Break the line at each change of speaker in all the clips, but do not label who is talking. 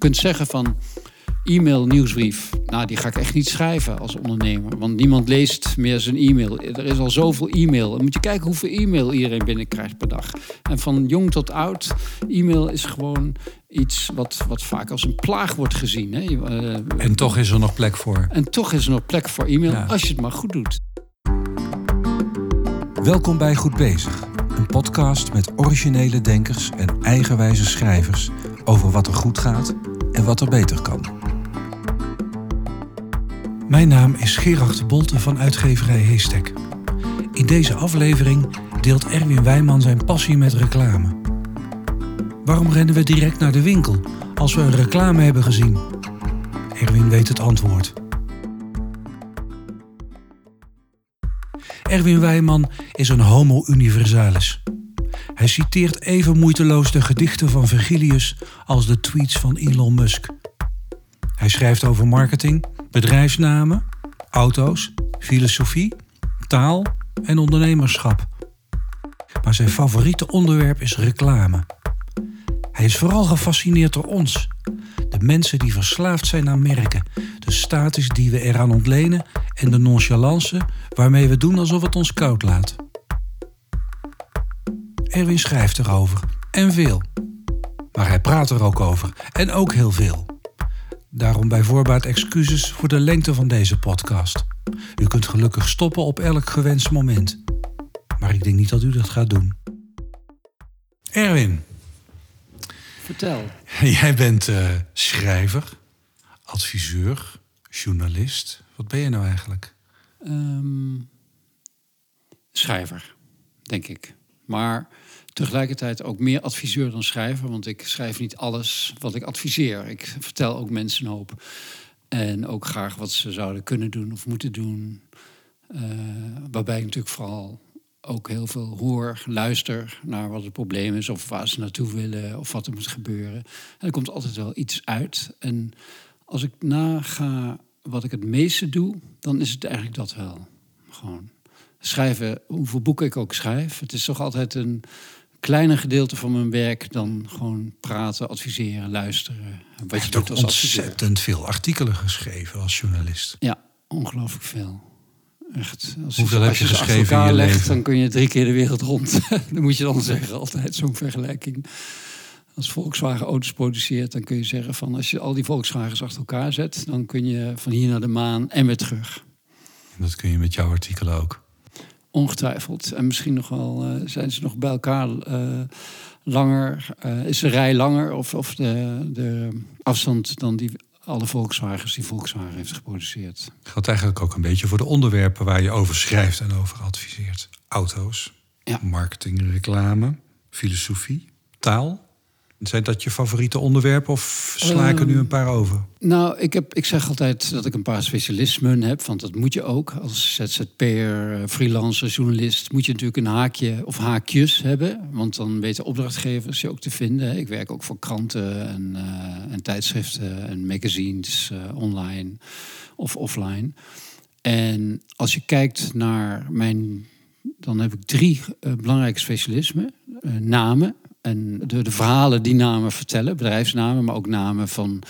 kunt zeggen van e-mail nieuwsbrief. Nou, die ga ik echt niet schrijven als ondernemer. Want niemand leest meer zijn e-mail. Er is al zoveel e-mail. Dan moet je kijken hoeveel e-mail iedereen binnenkrijgt per dag. En van jong tot oud, e-mail is gewoon iets wat, wat vaak als een plaag wordt gezien. Hè? Uh,
en toch is er nog plek voor.
En toch is er nog plek voor e-mail, als je het maar goed doet.
Welkom bij Goed Bezig. Een podcast met originele denkers en eigenwijze schrijvers over wat er goed gaat wat er beter kan. Mijn naam is Gerard Bolte van uitgeverij Heestek. In deze aflevering deelt Erwin Wijman zijn passie met reclame. Waarom rennen we direct naar de winkel als we een reclame hebben gezien? Erwin weet het antwoord. Erwin Wijman is een homo universalis. Hij citeert even moeiteloos de gedichten van Virgilius als de tweets van Elon Musk. Hij schrijft over marketing, bedrijfsnamen, auto's, filosofie, taal en ondernemerschap. Maar zijn favoriete onderwerp is reclame. Hij is vooral gefascineerd door ons, de mensen die verslaafd zijn aan merken, de status die we eraan ontlenen en de nonchalance waarmee we doen alsof het ons koud laat. Erwin schrijft erover en veel. Maar hij praat er ook over en ook heel veel. Daarom bij voorbaat excuses voor de lengte van deze podcast. U kunt gelukkig stoppen op elk gewenst moment. Maar ik denk niet dat u dat gaat doen. Erwin.
Vertel.
Jij bent uh, schrijver, adviseur, journalist. Wat ben je nou eigenlijk? Um,
schrijver, denk ik. Maar tegelijkertijd ook meer adviseur dan schrijver. Want ik schrijf niet alles wat ik adviseer. Ik vertel ook mensen hoop. En ook graag wat ze zouden kunnen doen of moeten doen. Uh, waarbij ik natuurlijk vooral ook heel veel hoor, luister naar wat het probleem is, of waar ze naartoe willen, of wat er moet gebeuren. En er komt altijd wel iets uit. En als ik naga wat ik het meeste doe, dan is het eigenlijk dat wel. Gewoon schrijven, hoeveel boeken ik ook schrijf. Het is toch altijd een kleiner gedeelte van mijn werk dan gewoon praten, adviseren, luisteren.
Wat je, je doet als ontzettend veel artikelen geschreven als journalist.
Ja, ongelooflijk veel. Echt.
Als Hoeveel heb je, je geschreven in je legt, leven?
Dan kun je drie keer de wereld rond. dan moet je dan zeggen, altijd zo'n vergelijking. Als Volkswagen auto's produceert, dan kun je zeggen van als je al die Volkswagens achter elkaar zet, dan kun je van hier naar de maan en weer terug.
Dat kun je met jouw artikelen ook.
Ongetwijfeld. En misschien nog wel uh, zijn ze nog bij elkaar uh, langer. Uh, is de rij langer of, of de, de afstand dan die alle Volkswagens die Volkswagen heeft geproduceerd.
Het geldt eigenlijk ook een beetje voor de onderwerpen waar je over schrijft en over adviseert. Auto's, ja. marketing, reclame, filosofie, taal. Zijn dat je favoriete onderwerpen of sla ik er nu een paar over?
Nou, ik, heb, ik zeg altijd dat ik een paar specialismen heb. Want dat moet je ook. Als ZZP'er, eh, freelancer, journalist... moet je natuurlijk een haakje of haakjes hebben. Want dan weten opdrachtgevers je ook te vinden. Ik werk ook voor kranten en, uh, en tijdschriften en magazines uh, online of offline. En als je kijkt naar mijn... Dan heb ik drie belangrijke specialismen. namen, en de, de, verhalen die namen vertellen, bedrijfsnamen, maar ook namen van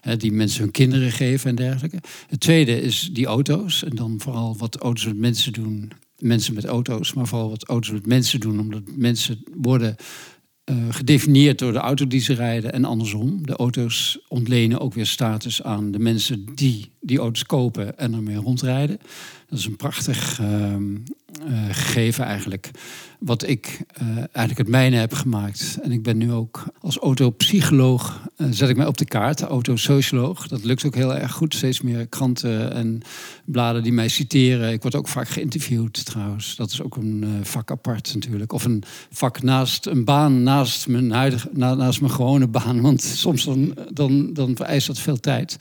hè, die mensen hun kinderen geven en dergelijke. Het tweede is die auto's. En dan vooral wat auto's met mensen doen. Mensen met auto's, maar vooral wat auto's met mensen doen. Omdat mensen worden uh, gedefinieerd door de auto die ze rijden en andersom. De auto's ontlenen ook weer status aan de mensen die die auto's kopen en ermee rondrijden. Dat is een prachtig uh, gegeven eigenlijk. Wat ik uh, eigenlijk het mijne heb gemaakt. En ik ben nu ook als autopsycholoog, uh, zet ik mij op de kaart, autosocioloog. Dat lukt ook heel erg goed. Steeds meer kranten en bladen die mij citeren. Ik word ook vaak geïnterviewd trouwens. Dat is ook een vak apart natuurlijk. Of een vak naast een baan, naast mijn, huidige, naast mijn gewone baan. Want soms dan, dan, dan vereist dat veel tijd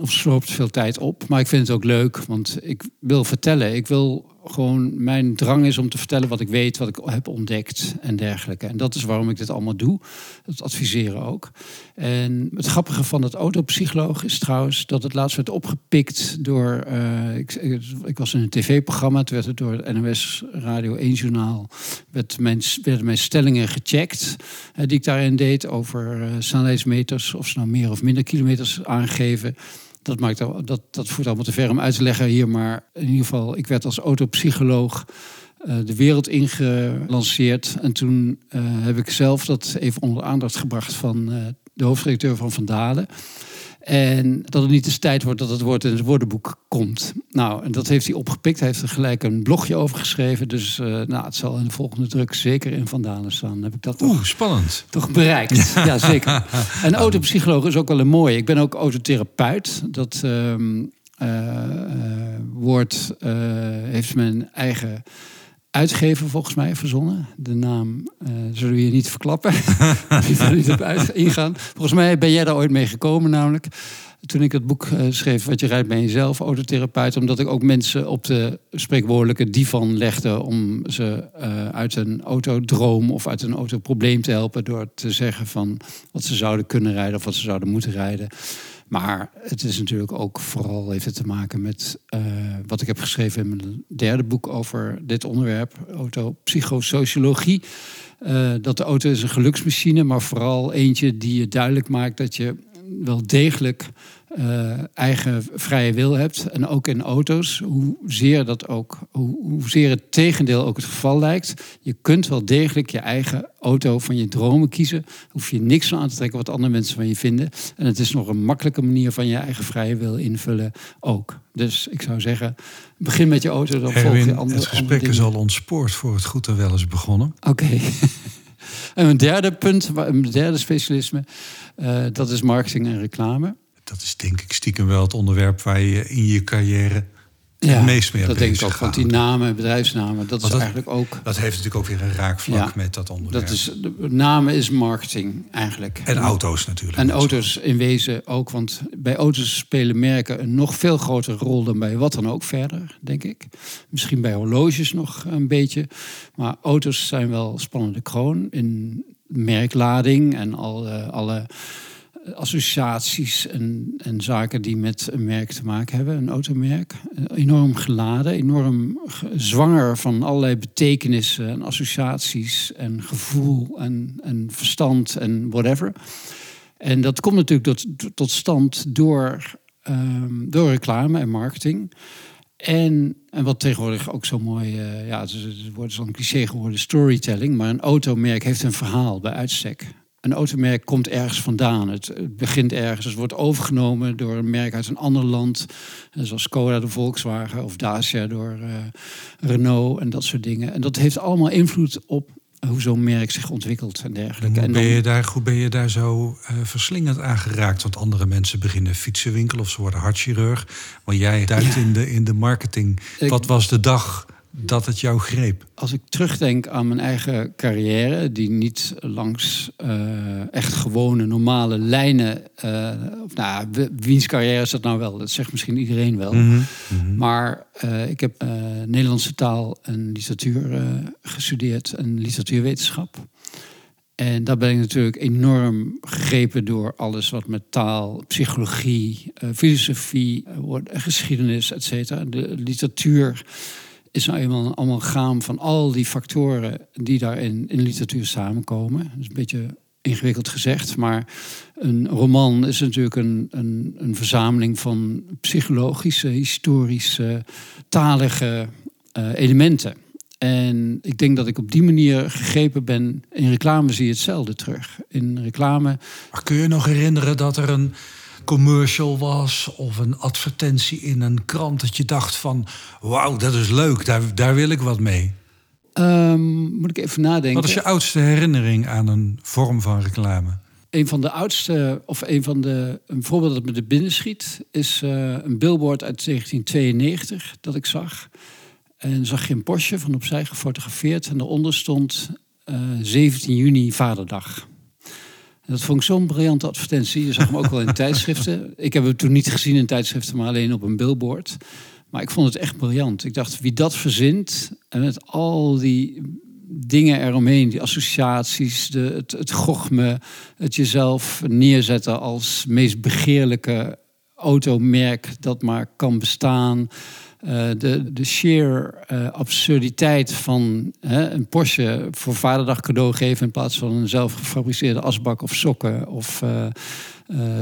of sloopt veel tijd op. Maar ik vind het ook leuk, want ik wil vertellen. Ik wil gewoon mijn drang is om te vertellen wat ik weet, wat ik heb ontdekt en dergelijke. En dat is waarom ik dit allemaal doe. Het adviseren ook. En het grappige van het autopsycholoog is trouwens dat het laatst werd opgepikt door. Uh, ik, ik, was in een tv-programma, het werd het door het Radio 1 Journaal. Werd mijn, werden mijn stellingen gecheckt, uh, die ik daarin deed over uh, snelheidsmeters, of ze nou meer of minder kilometers aangeven. Dat, maakt, dat, dat voert allemaal te ver om uit te leggen hier. Maar in ieder geval, ik werd als autopsycholoog uh, de wereld ingelanceerd. En toen uh, heb ik zelf dat even onder aandacht gebracht van uh, de hoofdredacteur van Van Dalen. En dat het niet eens tijd wordt dat het woord in het woordenboek komt. Nou, en dat heeft hij opgepikt. Hij heeft er gelijk een blogje over geschreven. Dus uh, nou, het zal in de volgende druk zeker in Vandalen staan. Heb ik dat
Oeh, spannend.
Toch bereikt. Ja, zeker. En autopsycholoog is ook wel een mooie. Ik ben ook autotherapeut. Dat uh, uh, woord heeft mijn eigen uitgever volgens mij verzonnen. De naam uh, zullen we hier niet verklappen. ik wil niet op uit ingaan. Volgens mij ben jij daar ooit mee gekomen namelijk. Toen ik het boek uh, schreef, Wat je rijdt bij jezelf, autotherapeut. Omdat ik ook mensen op de spreekwoordelijke divan legde... om ze uh, uit een autodroom of uit een autoprobleem te helpen... door te zeggen van wat ze zouden kunnen rijden of wat ze zouden moeten rijden. Maar het is natuurlijk ook vooral heeft het te maken met uh, wat ik heb geschreven in mijn derde boek over dit onderwerp, autopsychosociologie. Uh, dat de auto is een geluksmachine, maar vooral eentje die je duidelijk maakt dat je wel degelijk uh, eigen vrije wil hebt. En ook in auto's, hoezeer, dat ook, hoe, hoezeer het tegendeel ook het geval lijkt. Je kunt wel degelijk je eigen auto van je dromen kiezen. Hoef je niks van aan te trekken wat andere mensen van je vinden. En het is nog een makkelijke manier van je eigen vrije wil invullen ook. Dus ik zou zeggen, begin met je auto, dan volg je andere
Het gesprek
andere
is al ontspoord voor het goed en wel eens begonnen.
Oké. Okay. en een derde punt, een derde specialisme, uh, dat is marketing en reclame.
Dat is denk ik stiekem wel het onderwerp waar je in je carrière ja, het meest mee
dat denk ik ook. Want die namen, bedrijfsnamen, dat is
dat,
eigenlijk ook...
Dat heeft natuurlijk ook weer een raakvlak ja, met dat onderwerp.
Dat is, de namen is marketing eigenlijk.
En auto's natuurlijk.
En auto's in wezen ook. Want bij auto's spelen merken een nog veel grotere rol dan bij wat dan ook verder, denk ik. Misschien bij horloges nog een beetje. Maar auto's zijn wel spannende kroon in merklading en al, uh, alle associaties en, en zaken die met een merk te maken hebben, een automerk. Enorm geladen, enorm zwanger van allerlei betekenissen en associaties en gevoel en, en verstand en whatever. En dat komt natuurlijk tot, tot stand door, um, door reclame en marketing. En, en wat tegenwoordig ook zo mooi, uh, ja, het wordt zo'n cliché geworden, storytelling. Maar een automerk heeft een verhaal bij uitstek een automerk komt ergens vandaan. Het begint ergens, het wordt overgenomen door een merk uit een ander land. Zoals Skoda door Volkswagen of Dacia door uh, Renault en dat soort dingen. En dat heeft allemaal invloed op hoe zo'n merk zich ontwikkelt en dergelijke.
En hoe, ben je daar, hoe ben je daar zo uh, verslingend aan geraakt? Want andere mensen beginnen fietsenwinkel of ze worden hartchirurg. Maar jij duikt ja. in, de, in de marketing. Wat was de dag dat het jou greep?
Als ik terugdenk aan mijn eigen carrière, die niet langs uh, echt gewone normale lijnen. Uh, of, nou, wiens carrière is dat nou wel? Dat zegt misschien iedereen wel. Mm -hmm. Maar uh, ik heb Nederlandse taal en literatuur gestudeerd en literatuurwetenschap. En daar ben ik natuurlijk enorm gegrepen door alles wat met taal, psychologie, filosofie, geschiedenis, et cetera. De literatuur is nou eenmaal een amalgaam van al die factoren die daar in, literatuur samenkomen. Dat is een beetje ingewikkeld gezegd, maar een roman is natuurlijk een, een, een verzameling van psychologische, historische, talige uh, elementen. En ik denk dat ik op die manier gegrepen ben. In reclame zie je hetzelfde terug. In reclame.
Maar kun je nog herinneren dat er een commercial was of een advertentie in een krant dat je dacht van wauw, dat is leuk, daar, daar wil ik wat mee?
Um, moet ik even nadenken.
Wat is je oudste herinnering aan een vorm van reclame?
Een van de oudste, of een van de, een voorbeeld dat me de binnen schiet, is uh, een billboard uit 1992 dat ik zag. En zag je een Porsche van opzij gefotografeerd en daaronder stond uh, 17 juni Vaderdag. Dat vond ik zo'n briljante advertentie. Je zag hem ook wel in tijdschriften. Ik heb hem toen niet gezien in tijdschriften, maar alleen op een billboard. Maar ik vond het echt briljant. Ik dacht, wie dat verzint en met al die dingen eromheen, die associaties, de, het, het gochme, het jezelf neerzetten als meest begeerlijke automerk dat maar kan bestaan. Uh, de, de sheer uh, absurditeit van hè, een Porsche voor vaderdag cadeau geven in plaats van een zelf gefabriceerde asbak of sokken of uh,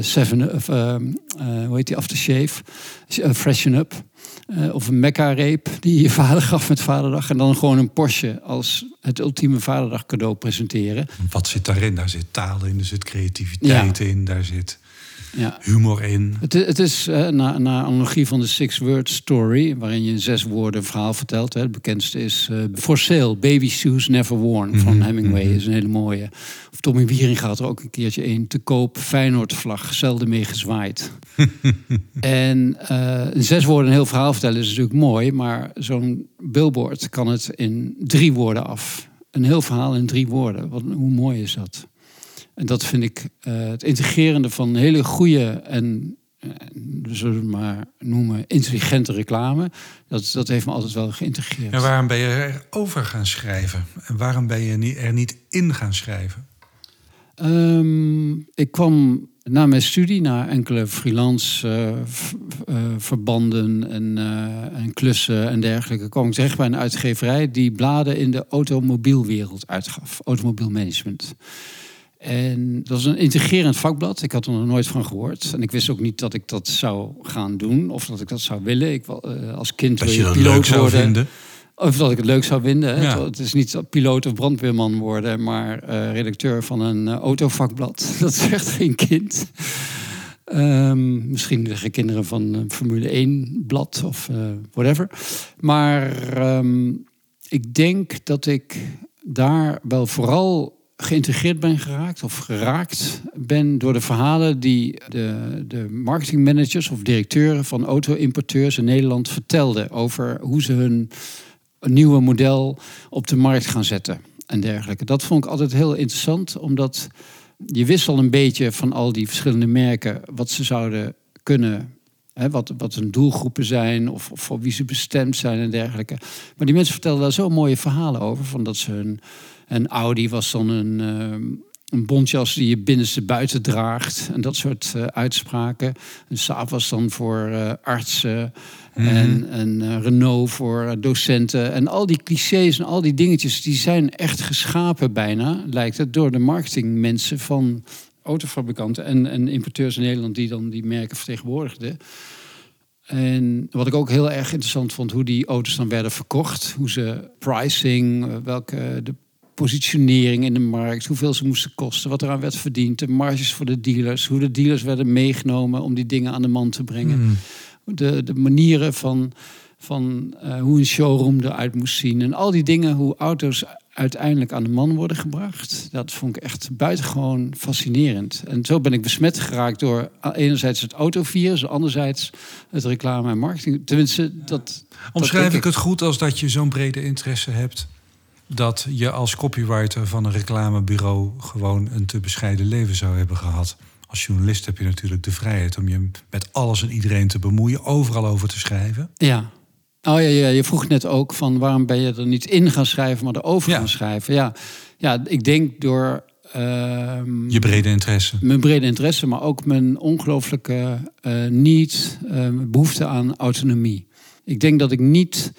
seven of hoe heet die aftershave, freshen up. of een Mecca-reep die je vader gaf met vaderdag. En dan gewoon een Porsche als het ultieme vaderdag cadeau presenteren.
Wat zit daarin? Daar zit taal in, er zit creativiteit ja. in, daar zit
ja.
humor in.
Het, het is uh, naar, naar analogie van de Six Word Story, waarin je in zes woorden een verhaal vertelt. Hè. Het bekendste is uh, For Sale, Baby Shoes Never Worn van mhm, Hemingway. Mm is een hele mooie. Of Tommy Wiering gaat er ook een keertje een. Te koop Feyenoord-vlag, zelden mee gezwaaid. en uh, in zes woorden een heel verhaal vertellen is natuurlijk mooi, maar zo'n billboard kan het in drie woorden af. Een heel verhaal in drie woorden. Wat, hoe mooi is dat? En dat vind ik uh, het integrerende van hele goede en uh, we zullen het maar noemen intelligente reclame. Dat, dat heeft me altijd wel geïntegreerd.
En waarom ben je er over gaan schrijven? En waarom ben je er niet in gaan schrijven?
Um, ik kwam na mijn studie naar enkele freelance uh, verbanden en, en, klussen en dergelijke. kwam ik terecht bij een uitgeverij die bladen in de automobielwereld uitgaf. Automobielmanagement. En dat was een integrerend vakblad. Ik had er nog nooit van gehoord. En ik wist ook niet dat ik dat zou gaan doen. Of dat ik dat zou willen. Ik, uh, als kind
wil je, piloot worden. Vinden.
Of dat ik het leuk zou vinden. Ja. Het is niet piloot of brandweerman worden, maar uh, redacteur van een uh, autovakblad. Dat echt geen kind. Um, misschien de kinderen van een Formule 1 blad of whatever. Maar um, ik denk dat ik daar wel vooral geïntegreerd ben geraakt of geraakt ben door de verhalen die de, de marketingmanagers of directeuren van auto-importeurs in Nederland vertelden over hoe ze hun nieuwe model op de markt gaan zetten en dergelijke. Dat vond ik altijd heel interessant, omdat je wist al een beetje van al die verschillende merken wat ze zouden kunnen Hè, wat, wat hun doelgroepen zijn of, of, voor wie ze bestemd zijn en dergelijke. Maar die mensen vertelden daar zo mooie verhalen over. Van dat ze hun, een Audi was dan een, uh, een bontjas die je binnenste buiten draagt. En dat soort uh, uitspraken. Een Saab was dan voor uh, artsen. Mm -hmm. En een Renault voor docenten. En al die clichés en al die dingetjes, die zijn echt geschapen bijna, lijkt het, door de marketingmensen van autofabrikanten en, en importeurs in Nederland die dan die merken vertegenwoordigden. En wat ik ook heel erg interessant vond, hoe die auto's dan werden verkocht. Hoe ze pricing, eh, welke de positionering in de markt, hoeveel ze moesten kosten, wat eraan werd verdiend, de marges voor de dealers, hoe de dealers werden meegenomen om die dingen aan de man te brengen. Hmm. De, de manieren van, van uh, hoe een showroom eruit moest zien. En al die dingen, hoe auto's uiteindelijk aan de man worden gebracht. Dat vond ik echt buitengewoon fascinerend. En zo ben ik besmet geraakt door enerzijds het autovirus, anderzijds het reclame en marketing. Tenminste, dat.
Omschrijf ik, ik het goed als dat je zo'n brede interesse hebt dat je als copywriter van een reclamebureau gewoon een te bescheiden leven zou hebben gehad. Als journalist heb je natuurlijk de vrijheid om je met alles en iedereen te bemoeien, overal over te schrijven.
Ja. Oh ja, ja, je vroeg net ook van waarom ben je er niet in gaan schrijven, maar erover ja. gaan schrijven. Ja, ja ik denk door. Uh,
je brede interesse.
Mijn brede interesse, maar ook mijn ongelooflijke uh, niet uh, behoefte aan autonomie. Ik denk dat ik niet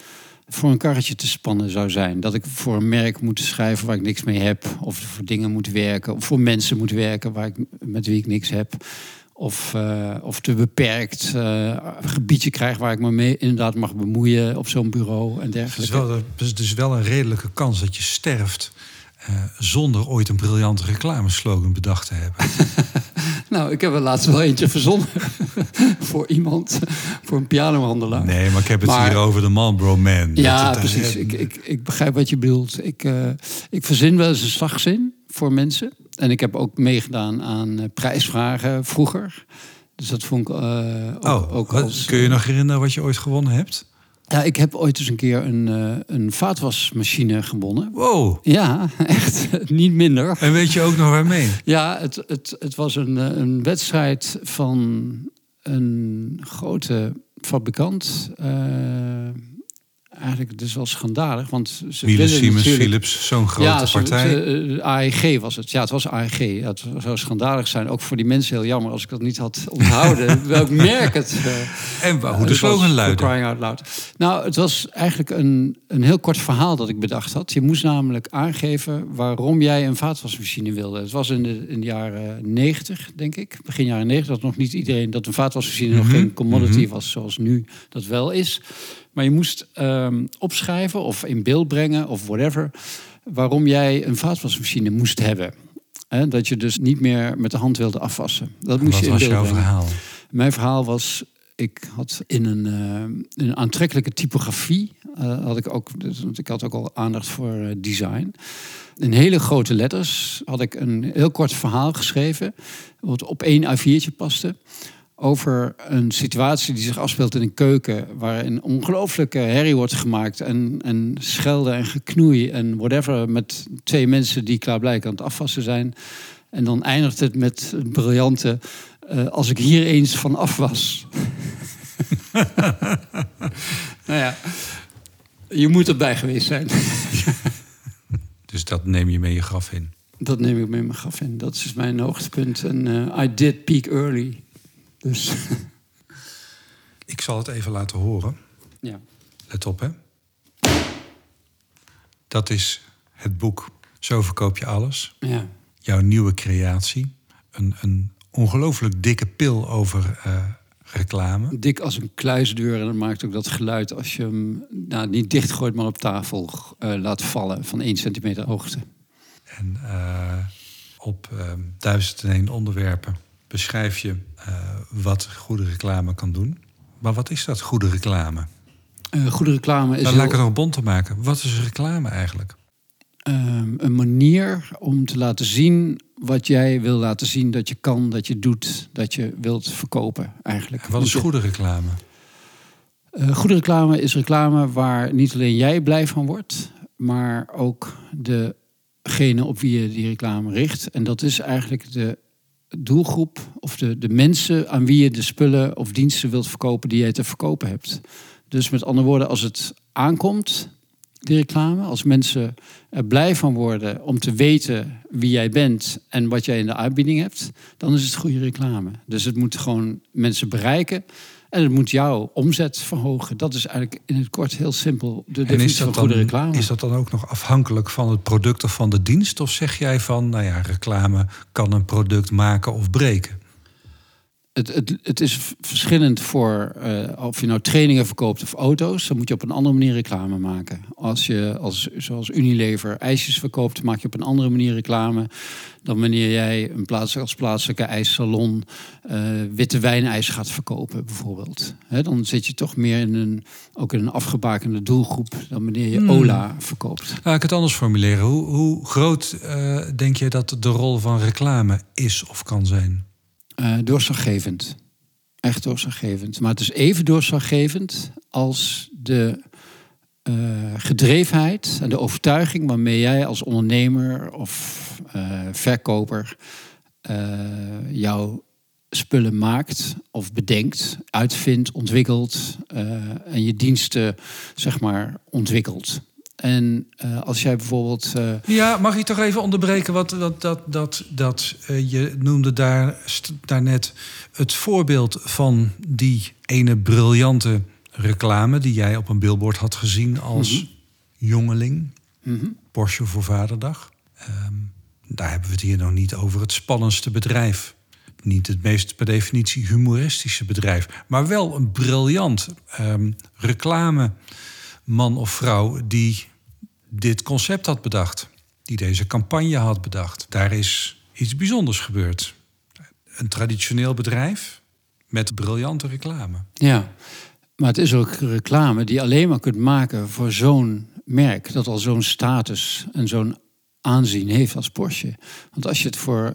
voor een karretje te spannen zou zijn. Dat ik voor een merk moet schrijven waar ik niks mee heb. Of voor dingen moet werken. Of voor mensen moet werken waar ik, met wie ik niks heb of, uh, of te beperkt uh, gebiedje krijg waar ik me mee inderdaad mag bemoeien op zo'n bureau en dergelijke.
Het is, wel, dus wel een redelijke kans dat je sterft uh, zonder ooit een briljante reclameslogan bedacht te hebben.
nou, ik heb er laatst wel eentje verzonnen voor iemand, voor een pianohandelaar.
Nee, maar ik heb het maar, hier over de Marlboro Man.
Ja, precies. Ik, ik, ik begrijp wat je bedoelt. Ik, ik verzin wel eens een slagzin voor mensen. En ik heb ook meegedaan aan uh, prijsvragen vroeger. Dus dat vond ik uh, ook,
oh, ook als, Kun je nog herinneren wat je ooit gewonnen hebt?
Ja, ik heb ooit eens een keer een, uh, een vaatwasmachine gewonnen.
Wow.
Ja, echt niet minder.
En weet je ook nog waarmee?
Ja, het, het, het was een, een wedstrijd van een grote fabrikant. Uh, eigenlijk dus wel schandalig. Want ze
Miele
willen
Siemens,
natuurlijk...
Philips, zo'n grote
ja, ze-
partij.
ze- eh, AEG was het. Ja, het was AEG. Ja, het zou schandalig zijn. Ook voor die mensen heel jammer als ik dat niet had onthouden. Welk merk het... eh,
en hoe de
het was
slogan luidde.
crying out loud. Nou, het was eigenlijk een, een heel kort verhaal dat ik bedacht had. Je moest namelijk aangeven waarom jij een vaatwasmachine wilde. Het was in de, in de jaren 90, denk ik. Begin jaren 90 dat nog niet iedereen... dat een vaatwasmachine nog
Mhm,
geen commodity
mhm.
was zoals nu dat wel is. Maar je moest ehm, opschrijven of in beeld brengen of whatever... waarom jij een vaatwasmachine moest hebben. Hè, dat je dus niet meer met de hand wilde afwassen. Dat moest
Wat
je in
was
beeld
jouw
brengen.
verhaal?
Mijn verhaal was, ik had in een, eh, een aantrekkelijke typografie, eh, had ik ook, dus, want ik had ook al aandacht voor eh, design. In hele grote letters had ik een heel kort verhaal geschreven, wat op één A4'tje paste. Over een situatie die zich afspeelt in een keuken. Waarin ongelooflijke herrie wordt gemaakt. En, en schelden en geknoei en whatever. Met twee mensen die klaarblijkelijk aan het afwassen zijn. En dan eindigt het met het briljante. eh, als ik hier eens van af was. nou ja, je moet erbij geweest zijn.
Dus dat neem je mee je graf in.
Dat neem ik mee mijn graf in. Dat is mijn hoogtepunt. En eh, I did peak early. Dus
Ik zal het even laten horen.
ja.
Let op, hè. Dat is het boek Zo verkoop je alles.
ja.
Jouw nieuwe creatie. Een, een ongelooflijk dikke pil over eh, reclame.
Dik als een kluisdeur. En dat maakt ook dat geluid als je hem nou, niet dichtgooit, maar op tafel eh, laat vallen van 1 centimeter hoogte.
En eh, op duizend en één onderwerpen beschrijf je eh, wat goede reclame kan doen. Maar wat is dat, goede reclame?
Eh, goede reclame is
Dan
heel-
laat ik het nog bond te maken. Wat is reclame eigenlijk?
Ehm, een manier om te laten zien wat jij wil laten zien dat je kan, dat je doet, dat je wilt verkopen eigenlijk.
En wat is goede reclame?
Eh, goede reclame is reclame waar niet alleen jij blij van wordt, maar ook degene op wie je die reclame richt. En dat is eigenlijk de doelgroep of de, de mensen aan wie je de spullen of diensten wilt verkopen die jij te verkopen hebt. Dus met andere woorden, als het aankomt, die reclame, als mensen er blij van worden om te weten wie jij bent en wat jij in de aanbieding hebt, dan is het goede reclame. Dus het moet gewoon mensen bereiken en het moet jouw omzet verhogen. Dat is eigenlijk in het kort heel simpel de definitie van goede
dan,
reclame.
is dat dan ook nog afhankelijk van het product of van de dienst? Of zeg jij van, nou ja, reclame kan een product maken of breken?
Het, het, het is verschillend voor eh, of je nou trainingen verkoopt of auto's. Dan moet je op een andere manier reclame maken. Als je als, zoals Unilever ijsjes verkoopt, maak je op een andere manier reclame dan wanneer jij een plaats, als plaatselijke ijssalon eh, witte wijnijs gaat verkopen, bijvoorbeeld. Dan zit je toch meer in een, ook in een afgebakende doelgroep dan wanneer je
Hmm.
Ola verkoopt.
Laat ik het anders formuleren. Hoe, hoe groot eh, denk je dat de rol van reclame is of kan zijn?
Doorslaggevend. Echt doorslaggevend. Maar het is even doorslaggevend als de eh, gedrevenheid en de overtuiging waarmee jij als ondernemer of eh, verkoper jouw spullen maakt of bedenkt, uitvindt, ontwikkelt en je diensten zeg maar ontwikkelt. En eh, als jij bijvoorbeeld eh,
Ja, mag ik toch even onderbreken? Wat, dat, dat, dat, dat, eh, je noemde daar, daarnet het voorbeeld van die ene briljante reclame... die jij op een billboard had gezien als
Mhm.
jongeling.
mhm.
Porsche voor Vaderdag. Ehm, daar hebben we het hier nog niet over het spannendste bedrijf. Niet het meest per definitie humoristische bedrijf. Maar wel een briljant ehm reclameman of vrouw die dit concept had bedacht. Die deze campagne had bedacht. Daar is iets bijzonders gebeurd. Een traditioneel bedrijf met briljante reclame.
Ja, maar het is ook reclame die je alleen maar kunt maken voor zo'n merk. Dat al zo'n status en zo'n aanzien heeft als Porsche. Want als je het voor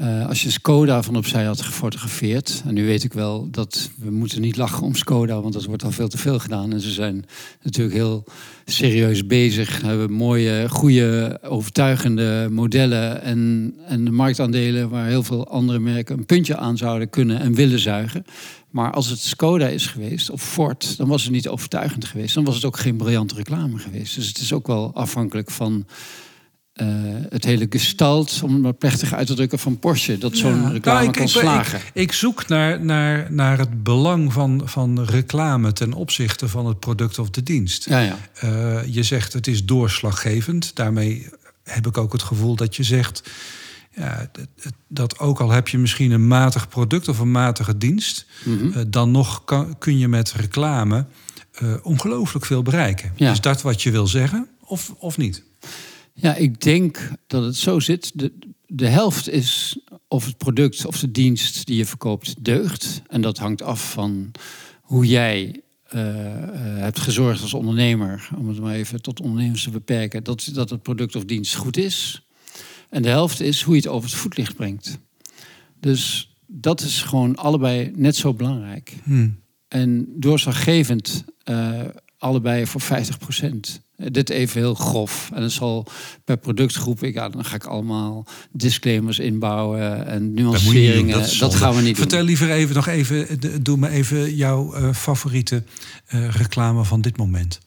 Uh, als je Skoda van opzij had gefotografeerd, en nu weet ik wel dat we moeten niet lachen om Skoda, want dat wordt al veel te veel gedaan. En ze zijn natuurlijk heel serieus bezig, hebben mooie, goede, overtuigende modellen en, en de marktaandelen waar heel veel andere merken een puntje aan zouden kunnen en willen zuigen. Maar als het Skoda is geweest of Ford, dan was het niet overtuigend geweest. Dan was het ook geen briljante reclame geweest. Dus het is ook wel afhankelijk van uh, het hele gestalt, om het plechtig uit te drukken, van Porsche. Dat zo'n ja, reclame nou, ik, kan slagen.
Ik, ik, zoek naar, naar, naar het belang van, van reclame ten opzichte van het product of de dienst.
Ja, ja.
Uh, je zegt het is doorslaggevend. Daarmee heb ik ook het gevoel dat je zegt... Ja, dat, dat ook al heb je misschien een matig product of een matige dienst... Mm -hmm. uh, dan nog kan, kun je met reclame ongelooflijk veel bereiken. Ja. Is dat wat je wil zeggen of, of niet?
Ja, ik denk dat het zo zit. De, de helft is of het product of de dienst die je verkoopt deugt. En dat hangt af van hoe jij uh, hebt gezorgd als ondernemer, om het maar even tot ondernemers te beperken, dat, dat het product of dienst goed is. En de helft is hoe je het over het voetlicht brengt. Dus dat is gewoon allebei net zo belangrijk. Hmm. En doorslaggevend uh, allebei voor 50 procent. Dit even heel grof. En het zal per productgroep, ik, ja, dan ga ik allemaal disclaimers inbouwen en nuanceringen. Dat, dat, gaan we niet
Vertel liever even nog even, doe me even jouw uh, favoriete uh, reclame van dit moment.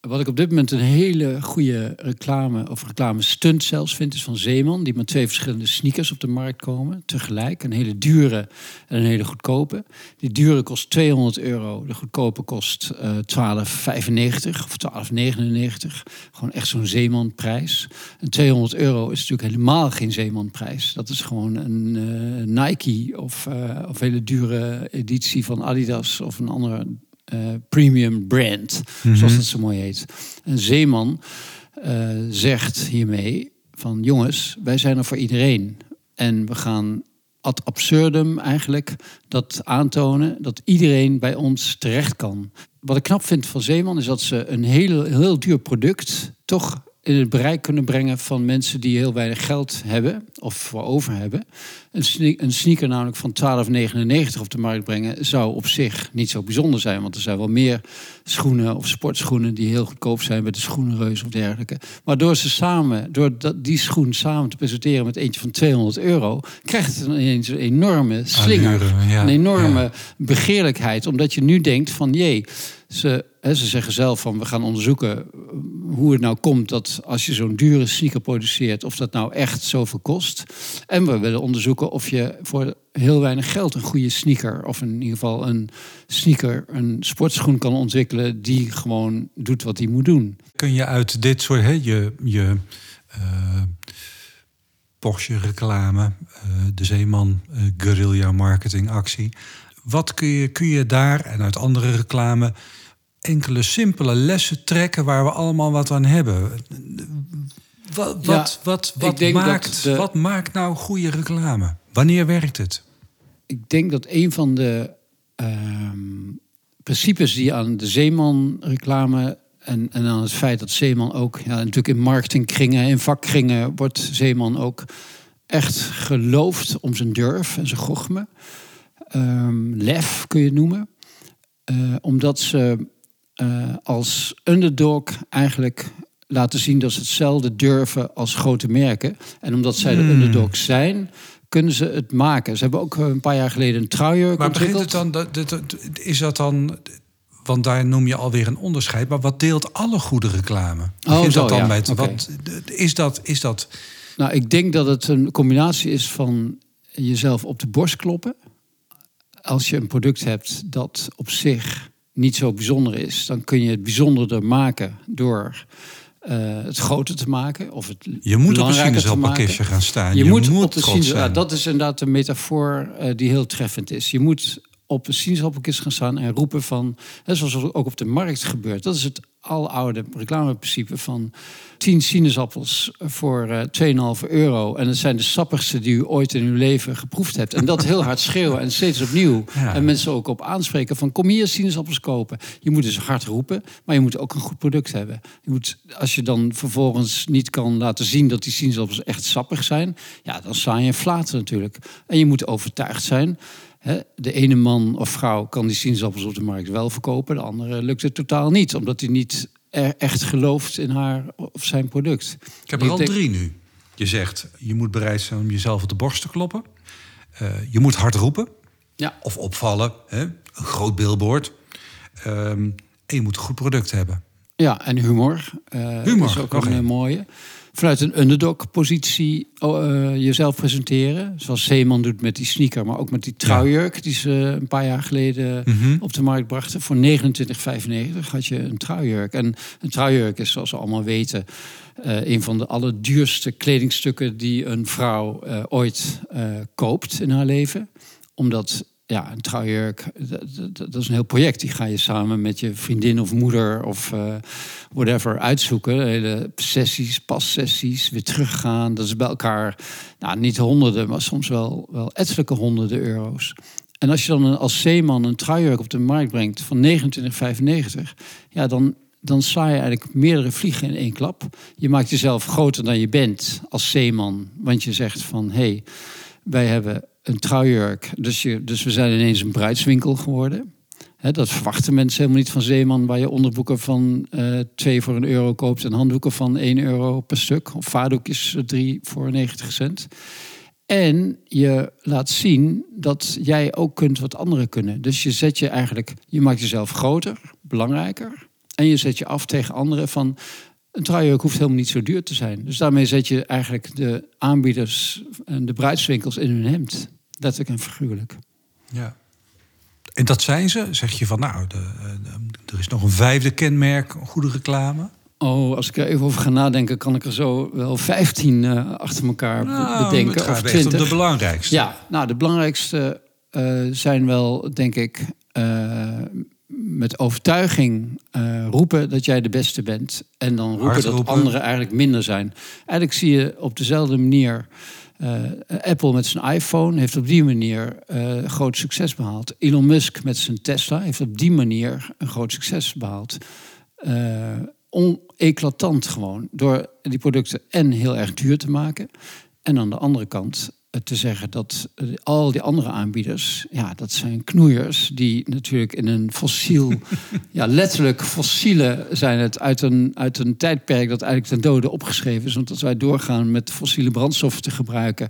Wat ik op dit moment een hele goede reclame, of reclame stunt zelfs vind, is van Zeeman. Die met twee verschillende sneakers op de markt komen tegelijk. Een hele dure en een hele goedkope. Die dure kost 200 euro, de goedkope kost uh, eh, 12,95 of 12,99. Gewoon echt zo'n Zeeman-prijs. En 200 euro is natuurlijk helemaal geen Zeeman-prijs. Dat is gewoon een uh, Nike of, uh, of hele dure editie van Adidas of een andere premium brand, mm zoals dat zo mooi heet. En Zeeman uh, zegt hiermee van jongens, wij zijn er voor iedereen. En we gaan ad absurdum eigenlijk dat aantonen dat iedereen bij ons terecht kan. Wat ik knap vind van Zeeman is dat ze een heel, heel duur product toch in het bereik kunnen brengen van mensen die heel weinig geld hebben of voor over hebben. Een, sneaker namelijk van 12,99 op de markt brengen zou op zich niet zo bijzonder zijn. Want er zijn wel meer schoenen of sportschoenen die heel goedkoop zijn bij de schoenenreus of dergelijke. Maar door ze samen, door die schoen samen te presenteren met eentje van 200 euro, krijgt het ineens een enorme slinger. Een enorme begeerlijkheid. Omdat je nu denkt van jee ze, hè, ze zeggen zelf van we gaan onderzoeken eh, hoe het nou komt dat als je zo'n dure sneaker produceert, of dat nou echt zoveel kost. En we willen onderzoeken of je voor heel weinig geld een goede sneaker, of in ieder geval een sneaker, een sportschoen kan ontwikkelen die gewoon doet wat hij moet doen.
Kun je uit dit soort, hè, je, je uh, Porsche reclame, uh, de Zeeman uh, guerrilla marketing actie. Wat kun je, kun je daar en uit andere reclame enkele simpele lessen trekken waar we allemaal wat aan hebben. Wat, wat, wat, wat, maakt, wat maakt nou goede reclame? Wanneer werkt het?
Ik denk dat een van de ehm, principes die aan de Zeeman-reclame en, en aan het feit dat Zeeman ook, ja, natuurlijk in marketingkringen, in vakkringen, wordt Zeeman ook echt geloofd om zijn durf en zijn gochme. Um, lef kun je het noemen. Uh, omdat ze uh, als underdog eigenlijk laten zien dat ze hetzelfde durven als grote merken. En omdat zij de hmm. underdog zijn, kunnen ze het maken. Ze hebben ook een paar jaar geleden een truier
Maar begint het dan, is dat dan... Want daar noem je alweer een onderscheid. Maar wat deelt alle goede reclame?
Oh, zo, dat dan
ja.
met,
wat, is, dat, is dat...
Nou, ik denk dat het een combinatie is van jezelf op de borst kloppen. Als je een product hebt dat op zich niet zo bijzonder is, dan kun je het bijzonderder maken door uh, het groter te maken. Of het
je moet op een sinaasappelkistje gaan staan.
Je, je moet, moet op de sinaasappel. Dat is inderdaad een metafoor uh, die heel treffend is. Je moet op een sinaasappelkist gaan staan en roepen van, hè, zoals ook op de markt gebeurt. Dat is het aloude reclameprincipe van 10 sinaasappels voor uh, 2,5 euro. En het zijn de sappigste die u ooit in uw leven geproefd hebt. En dat heel hard schreeuwen en steeds opnieuw. En mensen ook op aanspreken van kom hier sinaasappels kopen. Je moet dus hard roepen, maar je moet ook een goed product hebben. Je moet, als je dan vervolgens niet kan laten zien dat die sinaasappels echt sappig zijn... ja, dan sta je in flaten natuurlijk. En je moet overtuigd zijn de ene man of vrouw kan die sinaasappels op de markt wel verkopen, de andere lukt het totaal niet, omdat hij niet echt gelooft in haar of zijn product.
Ik heb er al drie nu. Je zegt, je moet bereid zijn om jezelf op de borst te kloppen. Uh, je moet hard roepen.
Ja.
Of opvallen. Hè? Een groot billboard. Um, en je moet een goed product hebben.
Ja, en humor. Uh, humor is ook een mooie vanuit een underdog-positie uh, jezelf presenteren. Zoals Zeeman doet met die sneaker, maar ook met die trouwjurk... die ze een paar jaar geleden mhm. op de markt brachten. Voor 29,95 had je een trouwjurk. En een trouwjurk is, zoals we allemaal weten... Uh, een van de allerduurste kledingstukken die een vrouw uh, ooit koopt in haar leven. Omdat ja, een trouwjurk, dat, is een heel project. Die ga je samen met je vriendin of moeder of uh, whatever uitzoeken. Hele sessies, passessies, weer teruggaan. Dat is bij elkaar, nou, niet honderden, maar soms wel, wel ettelijke honderden euro's. En als je dan als zeeman een trouwjurk op de markt brengt van 29,95, ja, dan, dan sla je eigenlijk meerdere vliegen in één klap. Je maakt jezelf groter dan je bent als zeeman. Want je zegt van, hé, hey, wij hebben een trouwjurk. Dus, je, dus we zijn ineens een bruidswinkel geworden. dat verwachten mensen helemaal niet van Zeeman, waar je onderboeken van uh, 2 voor een euro koopt en handdoeken van 1 euro per stuk. Of vaardoekjes 3 voor 90 cent. En je laat zien dat jij ook kunt wat anderen kunnen. Dus je zet je eigenlijk, je maakt jezelf groter, belangrijker. En je zet je af tegen anderen van een truienjurk hoeft helemaal niet zo duur te zijn. Dus daarmee zet je eigenlijk de aanbieders en de bruidswinkels in hun hemd. Letterlijk en figuurlijk.
Ja. En dat zijn ze? Zeg je van nou, de, er is nog een vijfde kenmerk, goede reclame?
Oh, als ik er even over ga nadenken, kan ik er zo wel 15 uh, eh, achter elkaar nou, bedenken.
of 20. de belangrijkste.
Ja, nou, de belangrijkste uh, zijn wel, denk ik, uh, met overtuiging uh, roepen dat jij de beste bent. En dan roepen dat anderen eigenlijk minder zijn. Eigenlijk zie je op dezelfde manier. Uh, Apple met zijn iPhone heeft op die manier uh, groot succes behaald. Elon Musk met zijn Tesla heeft op die manier een groot succes behaald. Oneclatant gewoon. Door die producten en heel erg duur te maken. En aan de andere kant te zeggen dat eh, al die andere aanbieders, ja, dat zijn knoeiers die natuurlijk in een fossiel, ja, letterlijk fossiele zijn het uit een, uit een tijdperk dat eigenlijk ten dode opgeschreven is. Want als wij doorgaan met fossiele brandstoffen te gebruiken,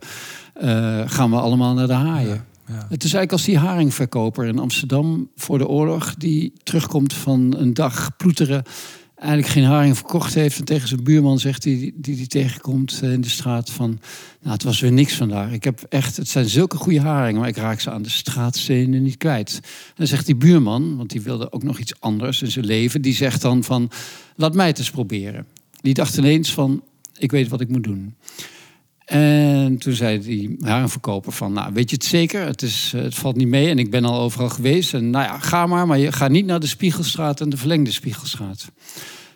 uh, gaan we allemaal naar de haaien. Ja, Het is eigenlijk als die haringverkoper in Amsterdam voor de oorlog, die terugkomt van een dag ploeteren eigenlijk geen haring verkocht heeft. En tegen zijn buurman zegt die, die, die tegenkomt eh, in de straat van... Nou, het was weer niks vandaag. Ik heb echt, het zijn zulke goede haringen, maar ik raak ze aan de straatstenen niet kwijt. En dan zegt die buurman, want die wilde ook nog iets anders in zijn leven... die zegt dan van, laat mij het eens proberen. Die dacht ineens van, ik weet wat ik moet doen. En toen zei die haringverkoper van, nou weet je het zeker? Het, is, het valt niet mee en ik ben al overal geweest. En nou ja, ga maar, maar je gaat niet naar de Spiegelstraat en de verlengde Spiegelstraat.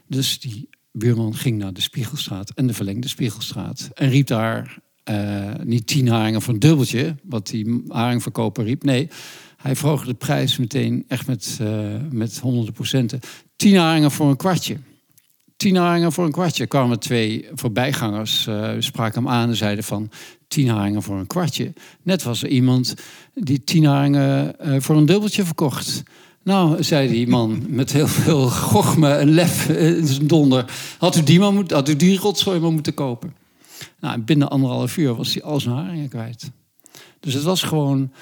Dus die buurman ging naar de Spiegelstraat en de verlengde Spiegelstraat. En riep daar uh, niet tien haringen voor een dubbeltje, wat die haringverkoper riep. Nee, hij vroeg de prijs meteen echt met, uh, met honderden procenten. Tien haringen voor een kwartje tien haringen voor een kwartje. kwamen twee voorbijgangers, uh, spraken hem aan en zeiden van tien haringen voor een kwartje. Net was er iemand die tien haringen uh, voor een dubbeltje verkocht. Nou, zei die man met heel veel gochme en lef in zijn donder. Had u die, maar moet, had u die rotzooi maar moeten kopen. Nou, binnen anderhalf uur was hij al zijn haringen kwijt. Dus het was gewoon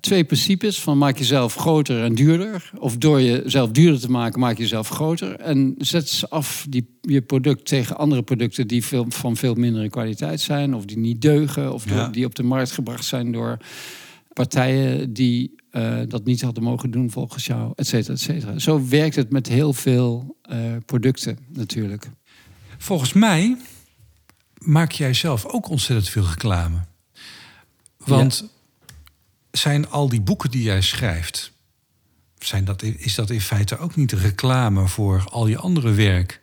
twee principes van maak jezelf groter en duurder. Of door jezelf duurder te maken, maak jezelf groter. En zet ze af die, je product tegen andere producten die veel, van veel mindere kwaliteit zijn. Of die niet deugen. Of die op de markt gebracht zijn door partijen die uh, dat niet hadden mogen doen volgens jou, et cetera, et cetera. Zo werkt het met heel veel uh, producten natuurlijk.
Volgens mij maak jij zelf ook ontzettend veel reclame. Want zijn al die boeken die jij schrijft, zijn dat, is dat in feite ook niet reclame voor al je andere werk?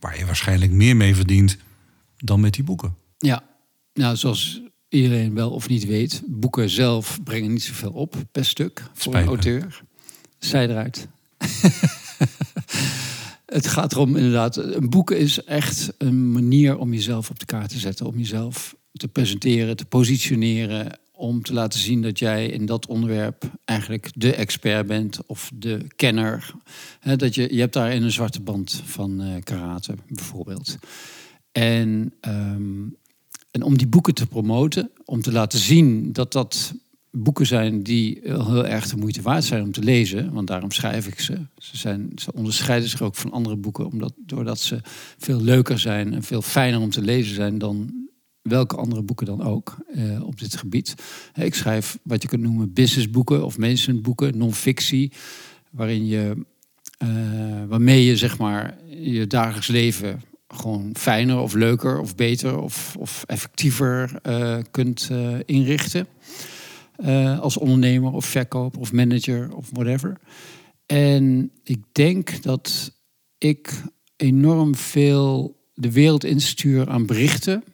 Waar je waarschijnlijk meer mee verdient dan met die boeken.
Ja, nou, zoals iedereen wel of niet weet, boeken zelf brengen niet zoveel op per stuk voor een auteur. Zij eruit. het gaat erom inderdaad, een boek is echt een manier om jezelf op de kaart te zetten, om jezelf te presenteren, te positioneren, om te laten zien dat jij in dat onderwerp eigenlijk de expert bent of de kenner. Dat je, je hebt daarin een zwarte band van eh, karate bijvoorbeeld. En, ehm, en om die boeken te promoten, om te laten zien dat dat boeken zijn die heel, heel erg de moeite waard zijn om te lezen. Want daarom schrijf ik ze. Ze, zijn, ze onderscheiden zich ook van andere boeken, omdat, doordat ze veel leuker zijn en veel fijner om te lezen zijn dan welke andere boeken dan ook eh, op dit gebied. Ik schrijf wat je kunt noemen businessboeken of managementboeken, non-fictie, waarin je, eh, waarmee je zeg maar je dagelijks leven gewoon fijner of leuker of beter of, of effectiever eh, kunt inrichten. Als ondernemer of verkoper of manager of whatever. En ik denk dat ik enorm veel de wereld instuur aan berichten,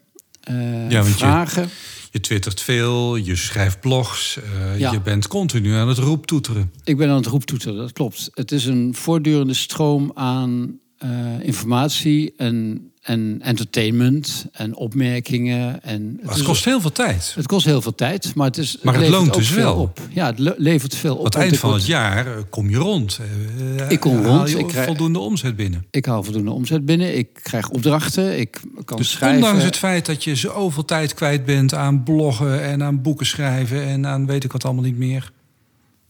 eh,
Ja, je-
vragen.
Je twittert veel, je schrijft blogs, eh,
Ja.
je bent continu aan het roeptoeteren.
Ik ben aan het roeptoeteren, dat klopt. Het is een voortdurende stroom aan eh, informatie en, en entertainment en opmerkingen. En
het
is-
kost heel veel tijd.
het kost heel veel tijd, maar het, is,
Maar het loont dus wel.
op. Ja, het le- levert veel op.
Aan het eind van het jaar eh, kom je rond. Eh,
Ik kom rond, ik krijg-
voldoende omzet binnen.
Ik haal voldoende omzet binnen. Ik krijg opdrachten. Ik kan
Dus
schrijven.
ondanks het feit dat je zoveel tijd kwijt bent aan bloggen en aan boeken schrijven en aan weet ik wat allemaal niet meer.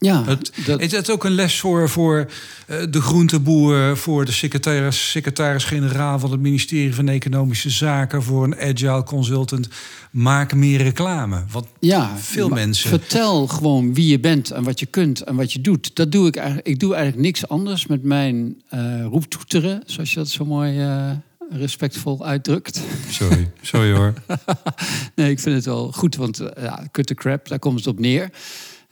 Ja,
Het,
dat,
Is het ook een les voor, voor eh, de groenteboer, voor de secretaris, secretaris-generaal van het ministerie van Economische Zaken, voor een agile consultant? Maak meer reclame. Want
ja,
veel mensen-
Vertel gewoon wie je bent en wat je kunt en wat je doet. Dat doe ik eigenlijk. Ik doe eigenlijk niks anders met mijn eh roeptoeteren, zoals je dat zo mooi eh, respectvol uitdrukt.
sorry, sorry hoor.
Nee, ik vind het wel goed, want ja, cut the crap, daar komt het op neer.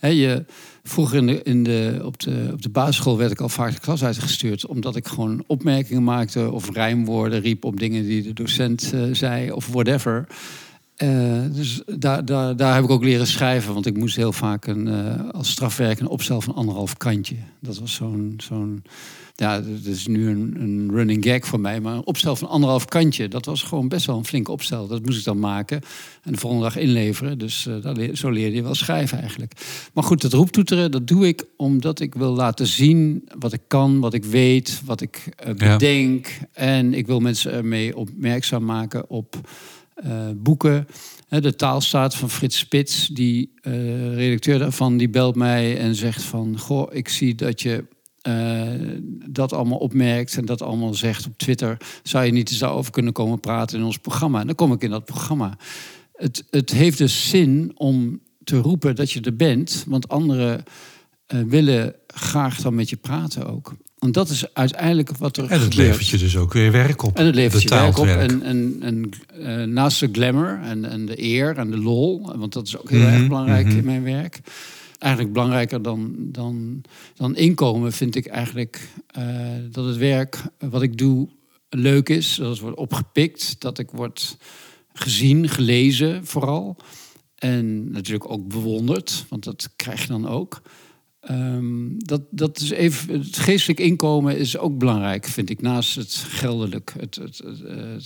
Je, vroeger in de, in de, op, de, op de basisschool werd ik al vaak de klas uitgestuurd... omdat ik gewoon opmerkingen maakte of rijmwoorden riep... op dingen die de docent eh, zei of whatever. Eh, dus daar, daar, daar heb ik ook leren schrijven. Want ik moest heel vaak een, eh, als strafwerk een opstel van anderhalf kantje. Dat was zo'n... zo'n ja, dat is nu een, een running gag voor mij. Maar een opstel van anderhalf kantje, dat was gewoon best wel een flinke opstel. Dat moest ik dan maken en de volgende dag inleveren. Dus eh, daar leer- zo leerde je wel schrijven eigenlijk. Maar goed, dat roeptoeteren, dat doe ik omdat ik wil laten zien wat ik kan, wat ik weet, wat ik eh,
Ja.
bedenk. En ik wil mensen ermee opmerkzaam maken op eh, boeken. De taalstaat van Frits Spits, die eh, redacteur daarvan, die belt mij en zegt van... Goh, ik zie dat je eh, dat allemaal opmerkt en dat allemaal zegt op Twitter. Zou je niet eens daarover kunnen komen praten in ons programma? En dan kom ik in dat programma. Het, het heeft dus zin om te roepen dat je er bent, want anderen eh, willen graag dan met je praten ook. En dat is uiteindelijk wat er
En het
gebeurt.
levert je dus ook weer werk op.
En het levert je werk op.
werk.
En, en, en eh, naast de glamour en, en de eer en de lol, want dat is ook heel
Mhm,
erg belangrijk
mhm.
in mijn werk. Eigenlijk belangrijker dan, dan, dan inkomen vind ik eigenlijk eh, dat het werk wat ik doe leuk is. Dat het wordt opgepikt, dat ik word gezien, gelezen vooral. En natuurlijk ook bewonderd, want dat krijg je dan ook. Ehm, dat, dat is even, het geestelijk inkomen is ook belangrijk, vind ik, naast het geldelijk. Het, het,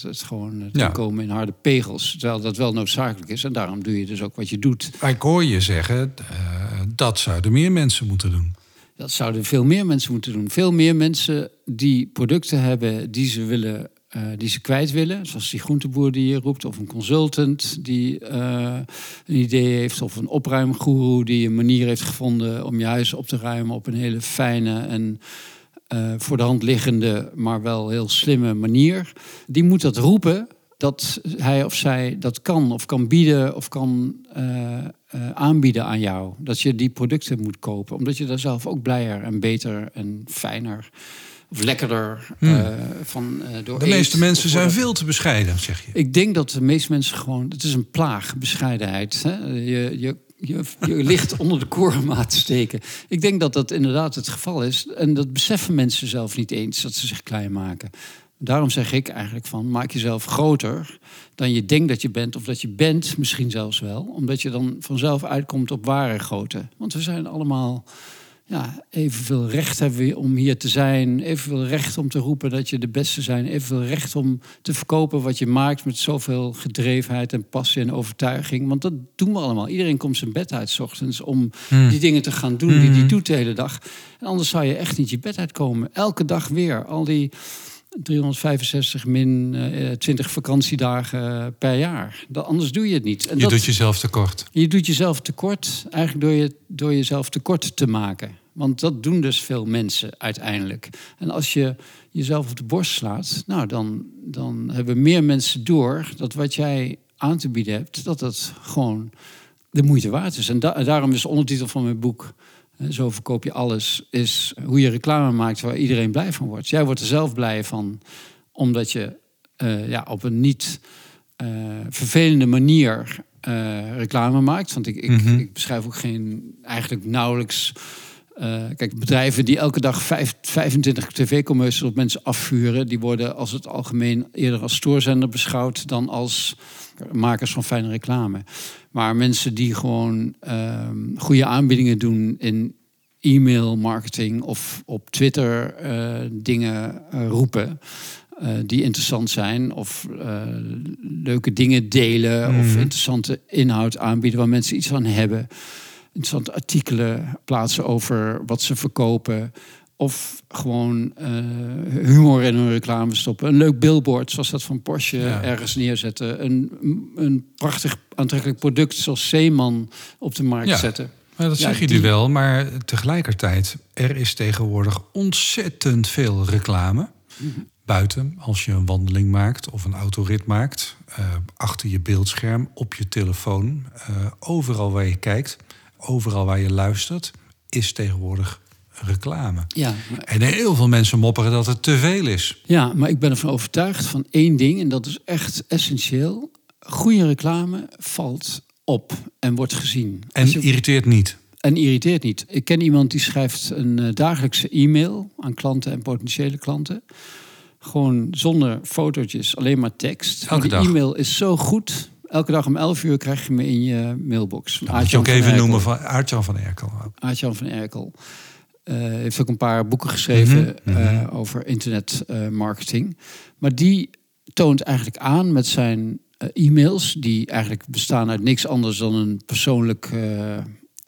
het, gewoon het
Ja.
inkomen in harde pegels. Terwijl dat wel noodzakelijk is. En daarom doe je dus ook wat je doet.
Ik hoor je zeggen, eh, dat zouden meer mensen moeten doen.
Dat zouden veel meer mensen moeten doen. Veel meer mensen die producten hebben die ze willen. Eh, die ze kwijt willen, zoals die groenteboer die je roept, of een consultant die eh, een idee heeft, of een opruimgoeroe die een manier heeft gevonden om je huis op te ruimen op een hele fijne en eh, voor de hand liggende, maar wel heel slimme manier. Die moet dat roepen dat hij of zij dat kan of kan bieden of kan aanbieden aan jou. Dat je die producten moet kopen, omdat je daar zelf ook blijer en beter en fijner of lekkerder eh, van eh door
De meeste mensen zijn veel te bescheiden, zeg je.
Ik denk dat de meeste mensen gewoon... Het is een plaag, bescheidenheid. Hè? Je, je, je, je ligt onder de korenmaat te steken. Ik denk dat dat inderdaad het geval is. En dat beseffen mensen zelf niet eens, dat ze zich klein maken. Daarom zeg ik eigenlijk van, maak jezelf groter dan je denkt dat je bent. Of dat je bent, misschien zelfs wel. Omdat je dan vanzelf uitkomt op ware grootte. Want we zijn allemaal ja, evenveel recht hebben we om hier te zijn. Evenveel recht om te roepen dat je de beste zijn. Evenveel recht om te verkopen wat je maakt met zoveel gedrevenheid en passie en overtuiging. Want dat doen we allemaal. Iedereen komt zijn bed uit s ochtends om
Hmm.
die dingen te gaan doen die hij doet de hele dag. En anders zou je echt niet je bed uitkomen. Elke dag weer. Al die 365 min eh, 20 vakantiedagen per jaar. Dat, anders doe je het niet. En
Je
dat,
doet jezelf tekort.
je doet jezelf tekort, eigenlijk door, je, door jezelf tekort te maken. Want dat doen dus veel mensen uiteindelijk. En als je jezelf op de borst slaat, nou dan, dan hebben meer mensen door dat wat jij aan te bieden hebt, dat het gewoon de moeite waard is. En da- daarom is de ondertitel van mijn boek, Zo verkoop je alles, is hoe je reclame maakt waar iedereen blij van wordt. Jij wordt er zelf blij van, omdat je eh, ja, op een niet eh, vervelende manier eh, reclame maakt. Want ik, ik,
Mhm.
ik beschrijf ook geen, eigenlijk nauwelijks. Eh, kijk, bedrijven die elke dag vijf, 25 tv-commercials op mensen afvuren, die worden als het algemeen eerder als stoorzender beschouwd dan als makers van fijne reclame. Maar mensen die gewoon ehm, goede aanbiedingen doen in e-mail marketing of op Twitter eh, dingen eh, roepen die interessant zijn of leuke dingen delen of
Mhm.
interessante inhoud aanbieden waar mensen iets aan hebben. Interessante artikelen plaatsen over wat ze verkopen. Of gewoon eh, humor in hun reclame stoppen. Een leuk billboard, zoals dat van Porsche,
Ja.
ergens neerzetten. Een, een prachtig aantrekkelijk product zoals Zeeman op de markt
Ja.
zetten.
Maar dat
Ja,
zeg je
die-
nu wel, maar tegelijkertijd, er is tegenwoordig ontzettend veel reclame.
Mhm.
Buiten, als je een wandeling maakt of een autorit maakt, eh, achter je beeldscherm, op je telefoon, eh, overal waar je kijkt, overal waar je luistert, is tegenwoordig reclame.
Ja, maar-
En heel veel mensen mopperen dat het te veel is.
ja, maar ik ben ervan overtuigd van één ding, en dat is echt essentieel. Goede reclame valt op en wordt gezien.
En
je-
irriteert niet.
En irriteert niet. Ik ken iemand die schrijft een eh, dagelijkse e-mail aan klanten en potentiële klanten. Gewoon zonder fotootjes, alleen maar tekst.
Elke
die
dag.
e-mail is zo goed. Elke dag om 11 uur krijg je me in je mailbox.
Dat moet je ook even noemen van Aartjan van Erkel.
Aartjan van Erkel. Eh, heeft ook een paar boeken geschreven
Mhm, mhm.
eh, over internetmarketing. maar die toont eigenlijk aan met zijn eh, e-mails, die eigenlijk bestaan uit niks anders dan een persoonlijk eh,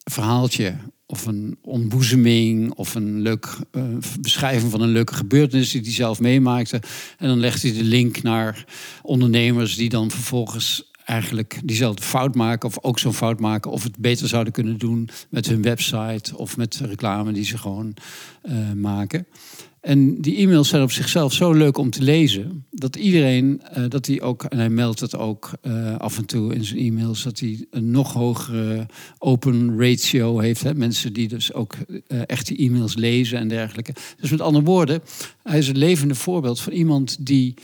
verhaaltje. Of een ontboezeming, of een leuk eh, beschrijving van een leuke gebeurtenis die hij zelf meemaakte. En dan legt hij de link naar ondernemers die dan vervolgens eigenlijk diezelfde fout maken, of ook zo'n fout maken, of het beter zouden kunnen doen met hun website of met reclame die ze gewoon eh, maken. En die e-mails zijn op zichzelf zo leuk om te lezen, dat iedereen, eh, dat hij ook, en hij meldt het ook eh, af en toe in zijn e-mails, dat hij een nog hogere open ratio heeft. Hè? Mensen die dus ook echt die e-mails lezen en dergelijke. Dus met andere woorden, hij is een levende voorbeeld van iemand die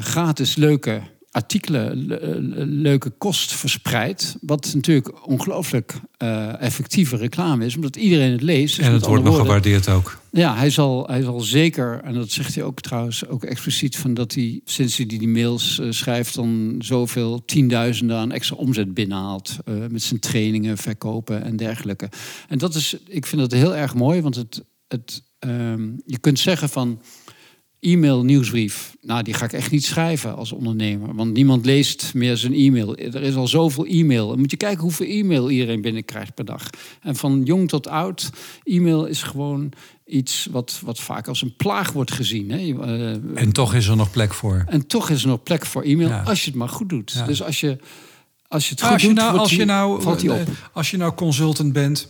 gratis leuke artikelen, le- le- leuke kost verspreidt. Wat natuurlijk ongelooflijk eh, effectieve reclame is, omdat iedereen het leest. Dus
En het wordt nog
woorden,
gewaardeerd ook.
ja, hij zal, hij zal zeker, en dat zegt hij ook trouwens ook expliciet, van dat hij sinds hij die mails eh, schrijft, dan zoveel tienduizenden aan extra omzet binnenhaalt. eh, met zijn trainingen, verkopen en dergelijke. En dat is, ik vind dat heel erg mooi, want het, het, ehm, je kunt zeggen van e-mail nieuwsbrief, nou die ga ik echt niet schrijven als ondernemer, want niemand leest meer zijn e-mail. Er is al zoveel e-mail. Dan moet je kijken hoeveel e-mail iedereen binnenkrijgt per dag. En van jong tot oud, e-mail is gewoon iets wat, wat vaak als een plaag wordt gezien. Hè? Eh,
En toch is er nog plek voor.
en toch is er nog plek voor e-mail
Ja.
als je het maar goed doet.
Ja.
Dus als je, als je het goed
Als je,
doet,
nou, als, je nou,
valt die op.
eh, als je nou consultant bent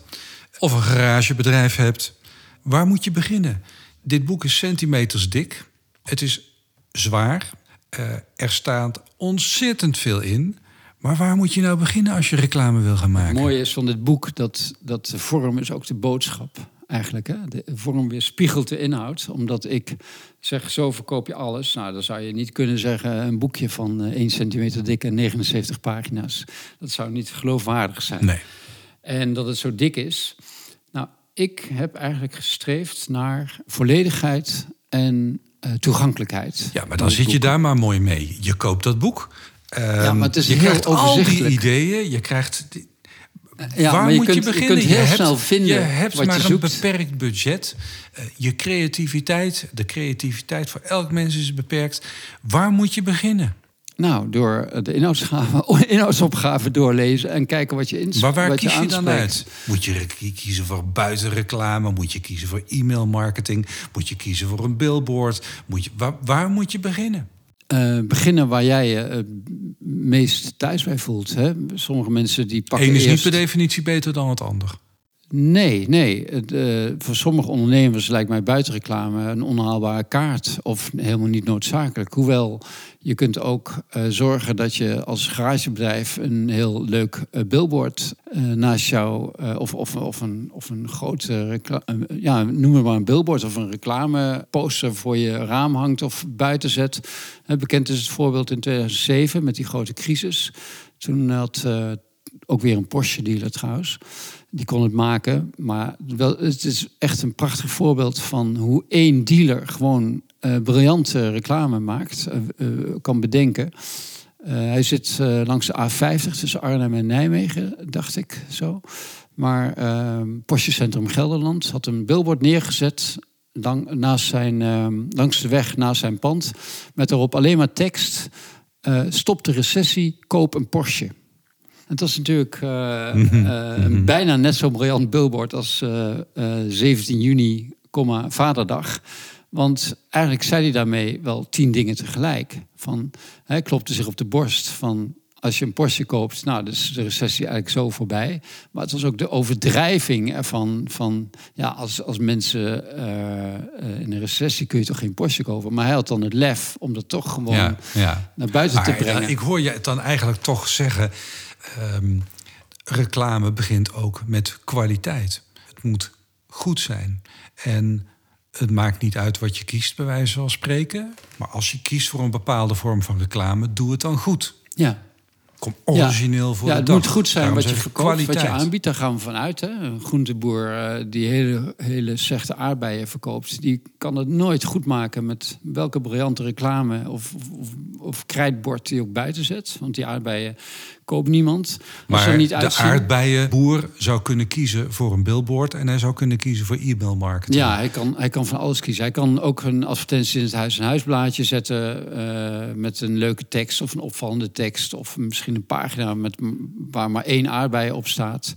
of een garagebedrijf hebt, waar moet je beginnen? Dit boek is centimeters dik. Het is zwaar. Eh, er staat ontzettend veel in. Maar waar moet je nou beginnen als je reclame wil gaan maken?
Het mooie is van dit boek dat, dat de vorm is ook de boodschap. eigenlijk. Hè? De vorm weerspiegelt de inhoud. Omdat ik zeg, zo verkoop je alles. Nou, dan zou je niet kunnen zeggen een boekje van eh, 1 centimeter dik en 79 pagina's. Dat zou niet geloofwaardig zijn.
Nee.
En dat het zo dik is. Ik heb eigenlijk gestreefd naar volledigheid en eh, toegankelijkheid.
Ja, maar dan zit je daar maar mooi mee. Je koopt dat boek. Ehm,
maar het is
je
heel
krijgt al die ideeën. Je krijgt. die-
Ja,
Waar
maar je
moet je
kunt- je
beginnen?
kunt heel
hebt,
snel vinden
Je hebt
wat je
maar een beperkt budget. Eh, je creativiteit, de creativiteit voor elk mens is beperkt. Waar moet je beginnen?
Nou, door de inhoudsgave, inhoudsopgave doorlezen en kijken wat je ins
Maar waar
wat
kies je, dan
aanspreekt.
uit? Moet je kiezen voor buitenreclame? Moet je kiezen voor e-mailmarketing? Moet je kiezen voor een billboard? Moet je, waar, waar moet je beginnen?
Eh, beginnen waar jij je het meest thuis bij voelt. Hè? Sommige mensen die pakken
Eén is niet per definitie beter dan het ander.
Nee, nee. Eh, voor sommige ondernemers lijkt mij buitenreclame een onhaalbare kaart. Of helemaal niet noodzakelijk. Hoewel, je kunt ook eh, zorgen dat je als garagebedrijf een heel leuk eh, billboard naast jou... of, of, of, een, of een grote ja, noem maar een billboard of een reclameposter voor je raam hangt of buiten zet. Bekend is het voorbeeld in 2007 met die grote crisis. Toen had... ook weer een Porsche dealer trouwens. Die kon het maken. Maar wel, het is echt een prachtig voorbeeld van hoe één dealer gewoon eh, briljante reclame maakt, eh, eh, kan bedenken. Hij zit langs de A50 tussen Arnhem en Nijmegen, dacht ik zo. Maar eh, Porsche Centrum Gelderland had een billboard neergezet lang, naast zijn, eh, langs de weg naast zijn pand. Met daarop alleen maar tekst. stop de recessie, koop een Porsche. Het was natuurlijk een bijna net zo briljant billboard als eh, eh, 17 juni, Vaderdag. Want eigenlijk zei hij daarmee wel tien dingen tegelijk. Van, hij klopte zich op de borst van als je een Porsche koopt, nou, dus de recessie eigenlijk zo voorbij. Maar het was ook de overdrijving ervan van, ja, als, als mensen in een recessie kun je toch geen Porsche kopen. Maar hij had dan het lef om dat toch gewoon
Ja, ja.
naar buiten te brengen.
ik hoor je het dan eigenlijk toch zeggen... ehm, reclame begint ook met kwaliteit. Het moet goed zijn. En het maakt niet uit wat je kiest, bij wijze van spreken. Maar als je kiest voor een bepaalde vorm van reclame, doe het dan goed.
ja.
Kom origineel voor
ja,
de
het
dag.
moet goed zijn
Daarom
wat je verkoopt, wat je
kwaliteit.
aanbiedt. Daar gaan we vanuit. Hè. Een groenteboer eh, die hele, hele slechte aardbeien verkoopt... die kan het nooit goed maken met welke briljante reclame... of, of, of, of krijtbord die ook buiten zet. Want die aardbeien koopt niemand.
Maar
niet
de
uitzien.
aardbeienboer zou kunnen kiezen voor een billboard... en hij zou kunnen kiezen voor e-mailmarketing.
Ja, hij kan, hij kan van alles kiezen. Hij kan ook een advertentie in het huis- en huisblaadje zetten... eh, met een leuke tekst of een opvallende tekst... of misschien een pagina met, waar maar één aardbei op staat...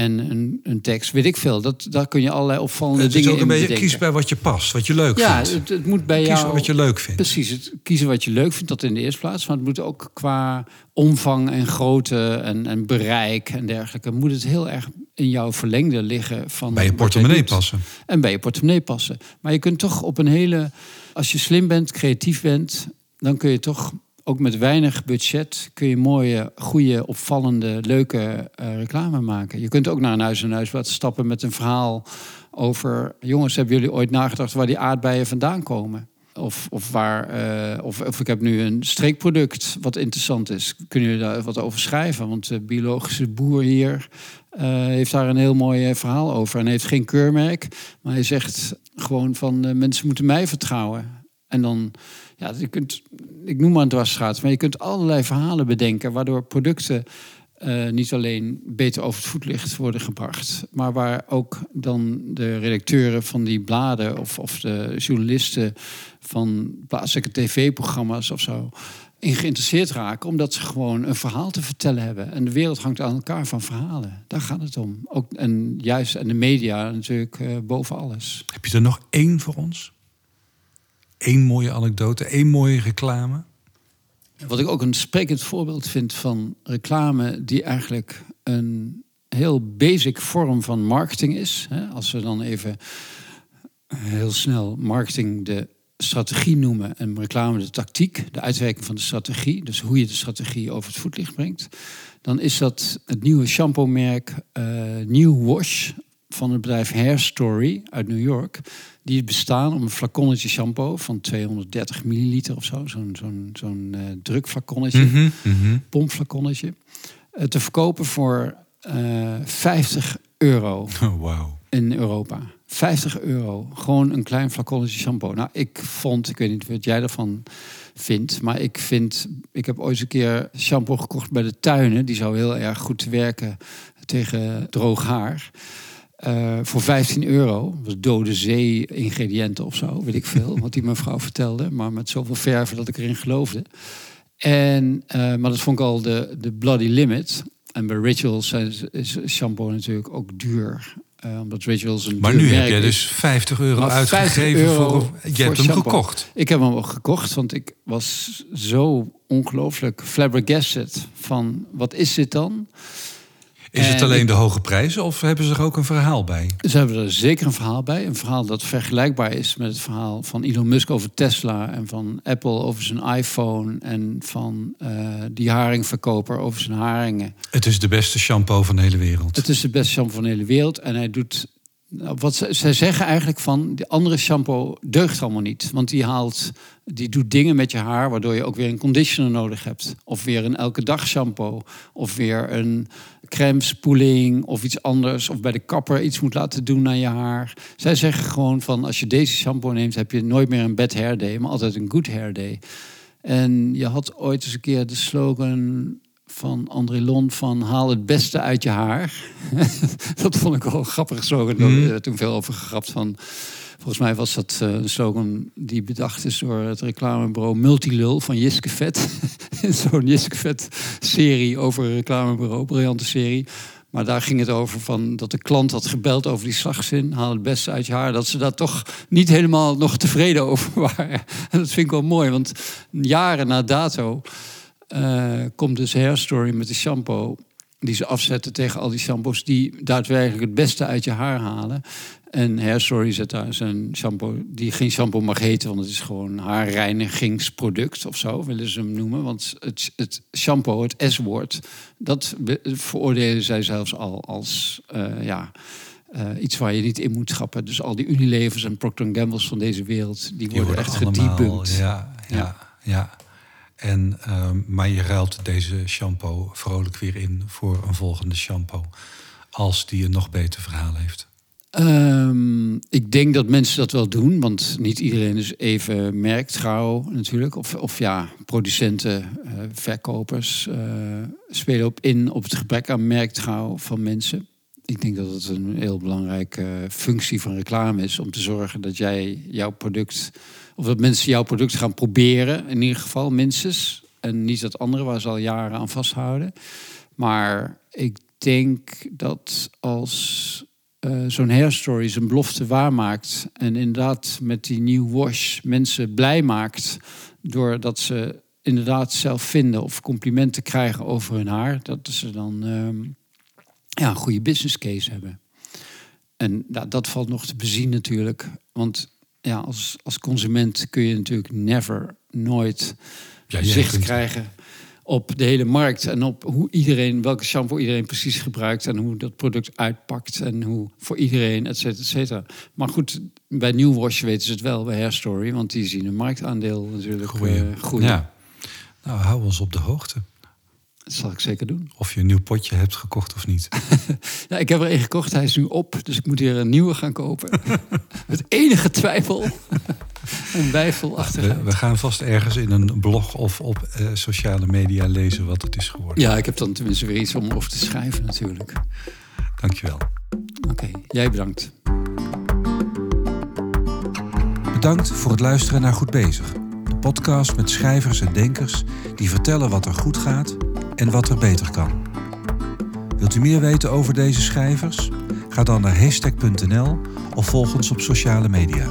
En een, een tekst, weet ik veel. Dat, daar kun je allerlei opvallende
Het is
dingen
ook een
in
beetje kies bij wat je past, wat je leuk
ja,
vindt.
het, het moet bij jou...
wat je leuk vindt.
Precies, het kiezen wat je leuk vindt, dat in de eerste plaats. Maar het moet ook qua omvang en grootte en, en bereik en dergelijke... moet het heel erg in jouw verlengde liggen van
Bij je portemonnee passen.
En bij je portemonnee passen. Maar je kunt toch op een hele... Als je slim bent, creatief bent... dan kun je toch ook met weinig budget... kun je mooie, goede, opvallende, leuke eh, reclame maken. Je kunt ook naar een huis en huis laten stappen met een verhaal over... jongens, hebben jullie ooit nagedacht waar die aardbeien vandaan komen? Of, of, waar, eh, of, of ik heb nu een streekproduct wat interessant is. Kunnen jullie daar wat over schrijven? Want de biologische boer hier eh, heeft daar een heel mooi verhaal over. En heeft geen keurmerk. Maar hij zegt gewoon van mensen moeten mij vertrouwen. En dan, ja, je kunt, ik noem maar een dwarsstraat. Maar je kunt allerlei verhalen bedenken. Waardoor producten eh, niet alleen beter over het voetlicht worden gebracht. Maar waar ook dan de redacteuren van die bladen of, of de journalisten van plaatselijke tv-programma's of zo in geïnteresseerd raken, omdat ze gewoon een verhaal te vertellen hebben. En de wereld hangt aan elkaar van verhalen. Daar gaat het om. Ook, en juist, en de media natuurlijk eh, boven alles.
Heb je er nog één voor ons? Eén mooie anekdote, één mooie reclame?
Wat ik ook een sprekend voorbeeld vind van reclame die eigenlijk een heel basic vorm van marketing is. Als we dan even heel snel marketing de strategie noemen en reclame de tactiek, de uitwerking van de strategie, dus hoe je de strategie over het voetlicht brengt, dan is dat het nieuwe shampoo-merk eh New Wash van het bedrijf Hair Story uit New York. Die bestaan om een flaconnetje shampoo van 230 milliliter of zo. Zo'n zo'n zo'n uh, drukflaconnetje,
Mhm, mhm.
pompflaconnetje. eh, te verkopen voor eh 50 euro
Oh, wauw.
in Europa. 50 euro. Gewoon een klein flaconnetje shampoo. Nou, ik vond, ik weet niet wat jij ervan vindt, maar ik vind, ik heb ooit een keer shampoo gekocht bij de tuinen. Die zou heel erg goed werken tegen droog haar. Eh, voor 15 euro. Was dode zee ingrediënten of zo, weet ik veel. wat die mevrouw vertelde. Maar met zoveel verven dat ik erin geloofde. En, eh, maar dat vond ik al de, de bloody limit. En bij Rituals zijn- is shampoo natuurlijk ook duur. Eh, omdat Rituals een
Maar nu heb jij dus 50 euro
Maar 50
uitgegeven
euro
voor...
voor
Je hebt hem
shampoo.
gekocht.
Ik heb hem ook gekocht, want ik was zo ongelooflijk flabbergasted van wat is dit dan?
Is het
En
alleen de hoge prijzen of hebben ze er ook een verhaal bij?
Ze hebben er zeker een verhaal bij. Een verhaal dat vergelijkbaar is met het verhaal van Elon Musk over Tesla... en van Apple over zijn iPhone... en van eh, die haringverkoper over zijn haringen.
Het is de beste shampoo van de hele wereld.
Het is de beste shampoo van de hele wereld. En hij doet. Wat ze, zij zeggen eigenlijk van. Die andere shampoo deugt allemaal niet. Want die haalt. Die doet dingen met je haar. Waardoor je ook weer een conditioner nodig hebt. Of weer een elke dag shampoo. Of weer een crème spoeling. Of iets anders. Of bij de kapper iets moet laten doen aan je haar. Zij zeggen gewoon van. Als je deze shampoo neemt. Heb je nooit meer een bad hair day. Maar altijd een good hair day. En je had ooit eens een keer de slogan van André Lon van haal het beste uit je haar. dat vond ik wel grappig slogan. Daar werd toen veel over gegrapt van. Volgens mij was dat eh, een slogan die bedacht is door het reclamebureau Multilul van Jiske Vet. Zo'n Jiske Vet serie over een reclamebureau, briljante serie. Maar daar ging het over van dat de klant had gebeld over die slagzin. Haal het beste uit je haar. Dat ze daar toch niet helemaal nog tevreden over waren. En dat vind ik wel mooi, want jaren na dato eh, komt dus Hair Story met de shampoo. Die ze afzetten tegen al die shampoos die daadwerkelijk het beste uit je haar halen. En Hair Story zet daar zijn shampoo, die geen shampoo mag heten, want het is gewoon haarreinigingsproduct of zo, willen ze hem noemen. Want het, het shampoo, het S-woord, dat veroordelen zij zelfs al als eh, ja, eh, iets waar je niet in moet schrappen. Dus al die Unilevers en Procter Gamble's van deze wereld, die, worden echt
allemaal-. Ja, ja, ja. En, ehm, maar je ruilt deze shampoo vrolijk weer in voor een volgende shampoo. Als die een nog beter verhaal heeft.
Ehm, ik denk dat mensen dat wel doen, want niet iedereen is even merktrouw natuurlijk. Of, of ja, producenten, eh, verkopers eh, spelen op in op het gebrek aan merktrouw van mensen. Ik denk dat het een heel belangrijke functie van reclame is om te zorgen dat jij jouw product, of dat mensen jouw product gaan proberen, in ieder geval minstens. En niet dat andere waar ze al jaren aan vasthouden. Maar ik denk dat als eh, zo'n hairstory zijn belofte waarmaakt en inderdaad met die nieuw wash mensen blij maakt doordat ze inderdaad zelf vinden of complimenten krijgen over hun haar, dat ze dan ehm, ja, een goede business case hebben. En nou, dat valt nog te bezien natuurlijk, want ja, als, als consument kun je natuurlijk never, nooit
Ja,
zicht
kunt-
krijgen op de hele markt en op hoe iedereen, welke shampoo iedereen precies gebruikt en hoe dat product uitpakt en hoe voor iedereen, et cetera, et cetera. Maar goed, bij New Wash weten ze het wel, bij Hair Story, want die zien een marktaandeel natuurlijk
Groeien.
eh, groeien.
Ja. Nou, hou ons op de hoogte.
Dat zal ik zeker doen.
Of je een nieuw potje hebt gekocht of niet.
Ja, ik heb er één gekocht, hij is nu op, dus ik moet weer een nieuwe gaan kopen. Met enige twijfel en wijfel
We,
achteruit.
we gaan vast ergens in een blog of op eh, sociale media lezen wat het is geworden.
Ja, ik heb dan tenminste weer iets om over te schrijven natuurlijk.
Dankjewel.
Oké, jij bedankt.
Bedankt voor het luisteren naar Goed Bezig. De podcast met schrijvers en denkers die vertellen wat er goed gaat en wat er beter kan. Wilt u meer weten over deze schrijvers? Ga dan naar hashtag.nl of volg ons op sociale media.